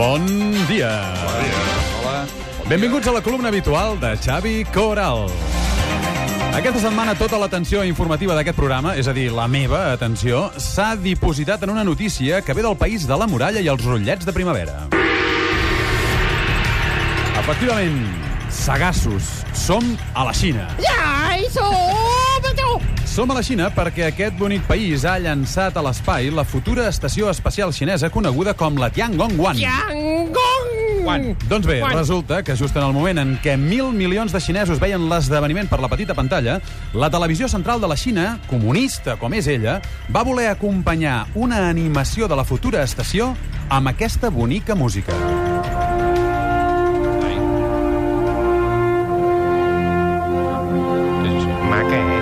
Bon dia. Hola. Benvinguts a la columna habitual de Xavi Coral. Aquesta setmana tota l'atenció informativa d'aquest programa, és a dir, la meva atenció, s'ha dipositat en una notícia que ve del país de la muralla i els rotllets de primavera. Efectivament, sagassos, som a la Xina. Ja, i som... Som a la Xina perquè aquest bonic país ha llançat a l'espai la futura estació espacial xinesa coneguda com la Tiangong-1. Tiangong! Doncs bé, Quan? resulta que just en el moment en què mil milions de xinesos veien l'esdeveniment per la petita pantalla, la televisió central de la Xina, comunista com és ella, va voler acompanyar una animació de la futura estació amb aquesta bonica música. Maca, eh?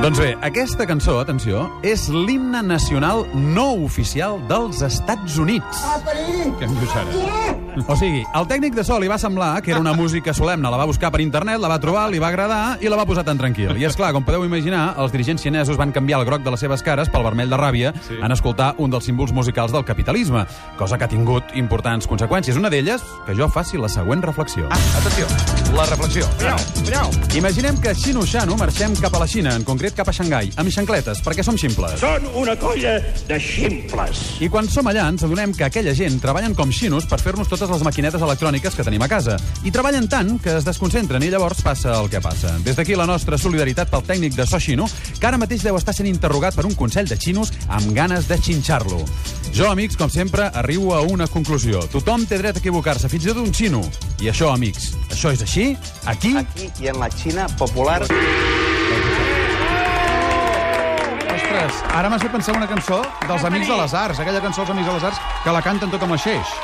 Doncs bé, aquesta cançó, atenció, és l'himne nacional no oficial dels Estats Units. Què em dius ara? O sigui, el tècnic de so li va semblar que era una música solemne, la va buscar per internet, la va trobar, li va agradar i la va posar tan tranquil. I és clar, com podeu imaginar, els dirigents xinesos van canviar el groc de les seves cares pel vermell de ràbia sí. en escoltar un dels símbols musicals del capitalisme, cosa que ha tingut importants conseqüències. Una d'elles, que jo faci la següent reflexió. Ah, atenció, la reflexió. Mireu, Imaginem que xino-xano marxem cap a la Xina, en concret cap a Xangai, amb xancletes, perquè som ximples. Són una colla de ximples. I quan som allà ens adonem que aquella gent treballen com xinos per fer-nos totes les maquinetes electròniques que tenim a casa. I treballen tant que es desconcentren i llavors passa el que passa. Des d'aquí la nostra solidaritat pel tècnic de so xino, que ara mateix deu estar sent interrogat per un consell de xinos amb ganes de xinxar-lo. Jo, amics, com sempre, arribo a una conclusió. Tothom té dret a equivocar-se, fins i tot un xino. I això, amics, això és així, aquí... aquí y en la China popular. Ara m'has fet pensar una cançó dels Amics de les Arts, aquella cançó dels Amics de les Arts que la canten tot amb aixeix.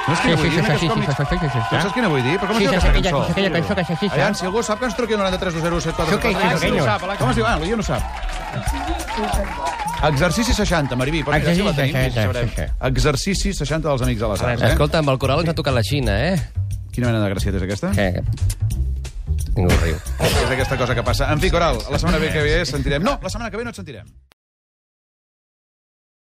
No és Sí, quina sí, vull dir? sí, sí, que sí, és sí, sí, sí, saps quina vull dir? Però com es diu aquesta aquella, cançó? aquella cançó que s'així, Aviam, si algú sap que ens truqui al 93 207 Això què és, Com senyor? es diu? Ah, l'Ió no sap. Exercici 60, Mariví. Però mira, si la tenim, Exercici sí, sabrem. 60. Exercici 60 dels Amics de les Arts. Eh? Escolta, amb el coral ens ha tocat la Xina, eh? Quina mena de gracieta és aquesta? Que... Ningú riu. És aquesta cosa que passa. En fi, Coral, la setmana que ve sentirem... No, la setmana que ve no et sentirem.